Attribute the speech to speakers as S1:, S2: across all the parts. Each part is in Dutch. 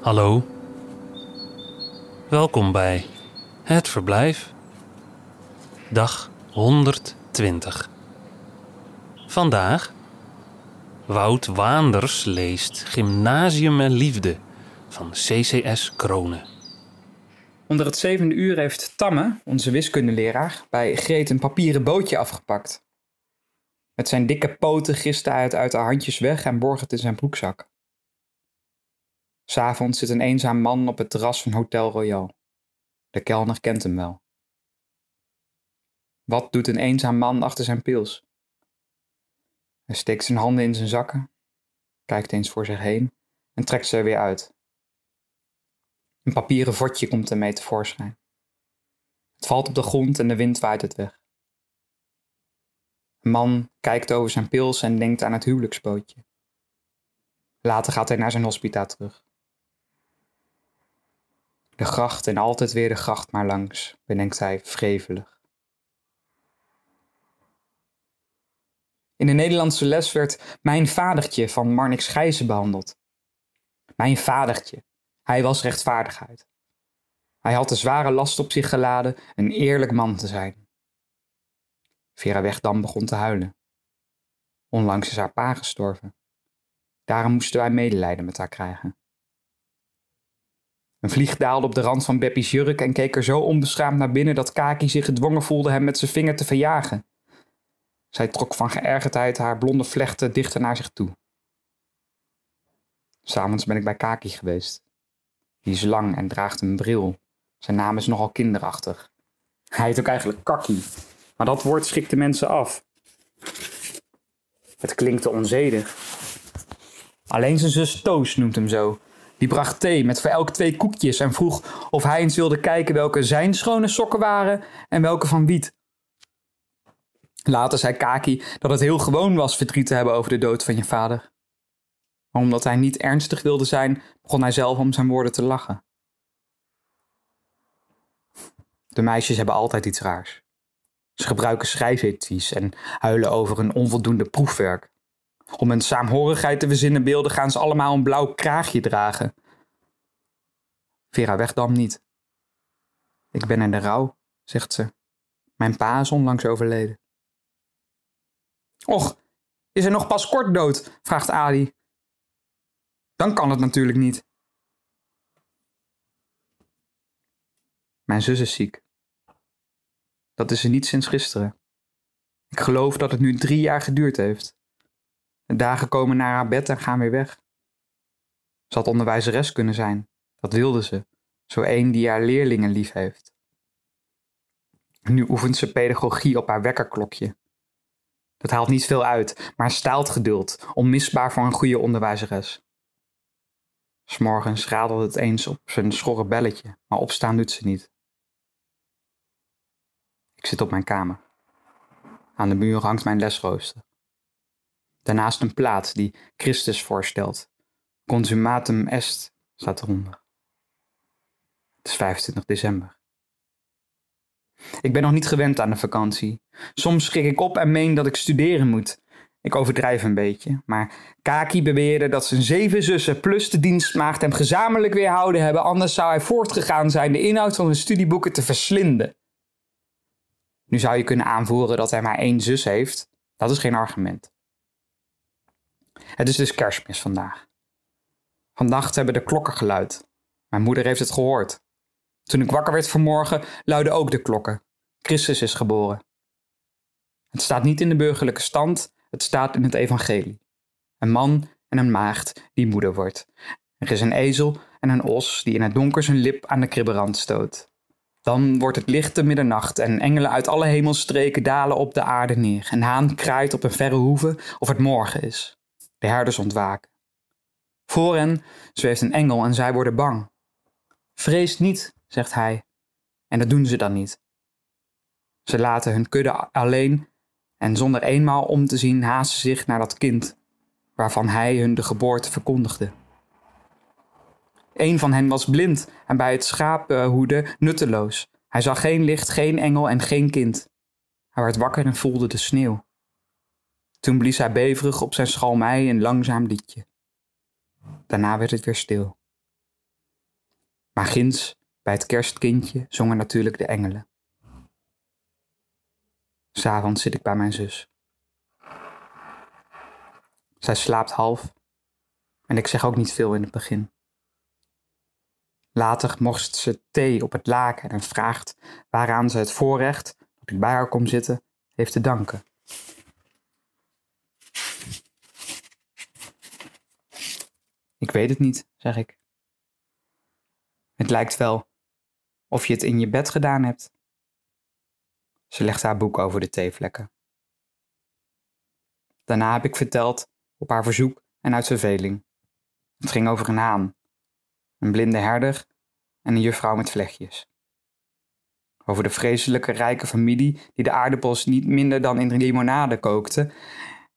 S1: Hallo. Welkom bij Het Verblijf. Dag 120. Vandaag Wout Waanders leest Gymnasium en Liefde van CCS Kronen.
S2: Onder het zevende uur heeft Tamme, onze wiskundeleraar, bij Greet een papieren bootje afgepakt. Met zijn dikke poten griste hij het uit de handjes weg en borg het in zijn broekzak. S'avonds zit een eenzaam man op het terras van Hotel Royal. De kelner kent hem wel. Wat doet een eenzaam man achter zijn pils? Hij steekt zijn handen in zijn zakken, kijkt eens voor zich heen en trekt ze er weer uit. Een papieren vodje komt ermee tevoorschijn. Het valt op de grond en de wind waait het weg. Een man kijkt over zijn pils en denkt aan het huwelijksbootje. Later gaat hij naar zijn hospita terug. De gracht en altijd weer de gracht maar langs, bedenkt hij wrevelig. In de Nederlandse les werd mijn vadertje van Marnix Gijzen behandeld. Mijn vadertje. Hij was rechtvaardigheid. Hij had de zware last op zich geladen een eerlijk man te zijn. Vera Wegdam begon te huilen. Onlangs is haar pa gestorven. Daarom moesten wij medelijden met haar krijgen. Een vlieg daalde op de rand van Beppie's jurk en keek er zo onbeschaamd naar binnen dat Kaki zich gedwongen voelde hem met zijn vinger te verjagen. Zij trok van geërgerdheid haar blonde vlechten dichter naar zich toe. S'avonds ben ik bij Kaki geweest. Die is lang en draagt een bril. Zijn naam is nogal kinderachtig. Hij heet ook eigenlijk Kaki, maar dat woord schrikt de mensen af. Het klinkt onzedig. Alleen zijn zus Toos noemt hem zo. Die bracht thee met voor elk twee koekjes en vroeg of hij eens wilde kijken welke zijn schone sokken waren en welke van Wiet. Later zei Kaki dat het heel gewoon was verdriet te hebben over de dood van je vader. Maar omdat hij niet ernstig wilde zijn, begon hij zelf om zijn woorden te lachen. De meisjes hebben altijd iets raars. Ze gebruiken schrijfadvies en huilen over een onvoldoende proefwerk. Om een saamhorigheid te verzinnen beelden gaan ze allemaal een blauw kraagje dragen. Vera Wegdam niet. Ik ben in de rouw, zegt ze. Mijn pa is onlangs overleden. Och, is hij nog pas kort dood? vraagt Adi. Dan kan het natuurlijk niet. Mijn zus is ziek. Dat is ze niet sinds gisteren. Ik geloof dat het nu drie jaar geduurd heeft. De dagen komen naar haar bed en gaan weer weg. Ze had onderwijzeres kunnen zijn. Dat wilde ze. Zo een die haar leerlingen lief heeft. Nu oefent ze pedagogie op haar wekkerklokje. Dat haalt niet veel uit, maar staalt geduld, onmisbaar voor een goede onderwijzeres. S'morgens radelt het eens op zijn schorre belletje, maar opstaan doet ze niet. Ik zit op mijn kamer. Aan de muur hangt mijn lesrooster. Daarnaast een plaat die Christus voorstelt. Consumatum est staat eronder. Het is 25 december. Ik ben nog niet gewend aan de vakantie. Soms schrik ik op en meen dat ik studeren moet. Ik overdrijf een beetje, maar Kaki beweerde dat zijn zeven zussen plus de dienstmaagd hem gezamenlijk weerhouden hebben, anders zou hij voortgegaan zijn de inhoud van zijn studieboeken te verslinden. Nu zou je kunnen aanvoeren dat hij maar één zus heeft. Dat is geen argument. Het is dus kerstmis vandaag. Vannacht hebben de klokken geluid. Mijn moeder heeft het gehoord. Toen ik wakker werd vanmorgen, luidden ook de klokken. Christus is geboren. Het staat niet in de burgerlijke stand, het staat in het evangelie. Een man en een maagd die moeder wordt. Er is een ezel en een os die in het donker zijn lip aan de kribberand stoot. Dan wordt het lichte middernacht en engelen uit alle hemelstreken dalen op de aarde neer. Een haan kraait op een verre hoeve of het morgen is. De herders ontwaken. Voor hen zweeft een engel en zij worden bang. Vrees niet, zegt hij. En dat doen ze dan niet. Ze laten hun kudde alleen en zonder eenmaal om te zien haasten zich naar dat kind, waarvan hij hun de geboorte verkondigde. Een van hen was blind en bij het schapenhoeden nutteloos. Hij zag geen licht, geen engel en geen kind. Hij werd wakker en voelde de sneeuw. Toen blies hij beverig op zijn schalmei een langzaam liedje. Daarna werd het weer stil. Maar ginds, bij het kerstkindje, zongen natuurlijk de engelen. S'avonds zit ik bij mijn zus. Zij slaapt half en ik zeg ook niet veel in het begin. Later morst ze thee op het laken en vraagt waaraan ze het voorrecht dat ik bij haar kom zitten heeft te danken. Ik weet het niet, zeg ik. Het lijkt wel of je het in je bed gedaan hebt. Ze legt haar boek over de theevlekken. Daarna heb ik verteld, op haar verzoek en uit verveling. Het ging over een haan, een blinde herder en een juffrouw met vlechtjes. Over de vreselijke rijke familie die de aardappels niet minder dan in limonade kookte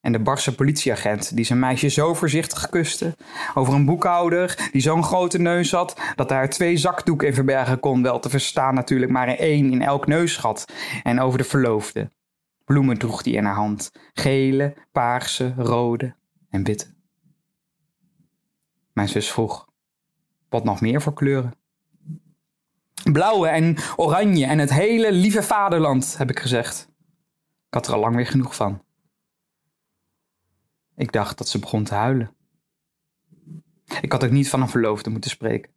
S2: en de barse politieagent die zijn meisje zo voorzichtig kuste. Over een boekhouder die zo'n grote neus had dat hij er twee zakdoeken in verbergen kon, wel te verstaan natuurlijk maar één in elk neusgat. En over de verloofde. Bloemen droeg hij in haar hand, gele, paarse, rode en witte. Mijn zus vroeg, wat nog meer voor kleuren? Blauwe en oranje en het hele lieve vaderland, heb ik gezegd. Ik had er al lang weer genoeg van. Ik dacht dat ze begon te huilen. Ik had ook niet van een verloofde moeten spreken.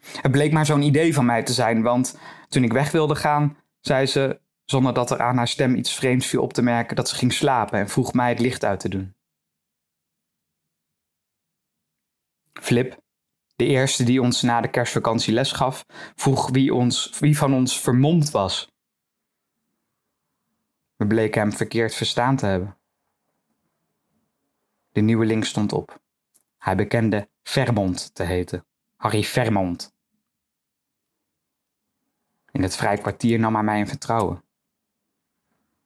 S2: Het bleek maar zo'n idee van mij te zijn, want toen ik weg wilde gaan, zei ze, zonder dat er aan haar stem iets vreemds viel op te merken, dat ze ging slapen en vroeg mij het licht uit te doen. Flip, de eerste die ons na de kerstvakantie les gaf, vroeg wie, ons, wie van ons vermomd was. We bleken hem verkeerd verstaan te hebben. De nieuweling stond op. Hij bekende Vermont te heten. Harry Vermont. In het vrij kwartier nam hij mij in vertrouwen.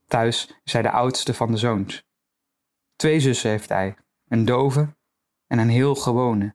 S2: Thuis is hij de oudste van de zoons. Twee zussen heeft hij, een dove en een heel gewone.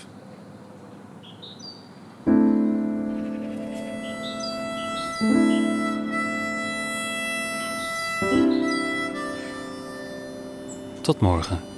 S1: Tot morgen.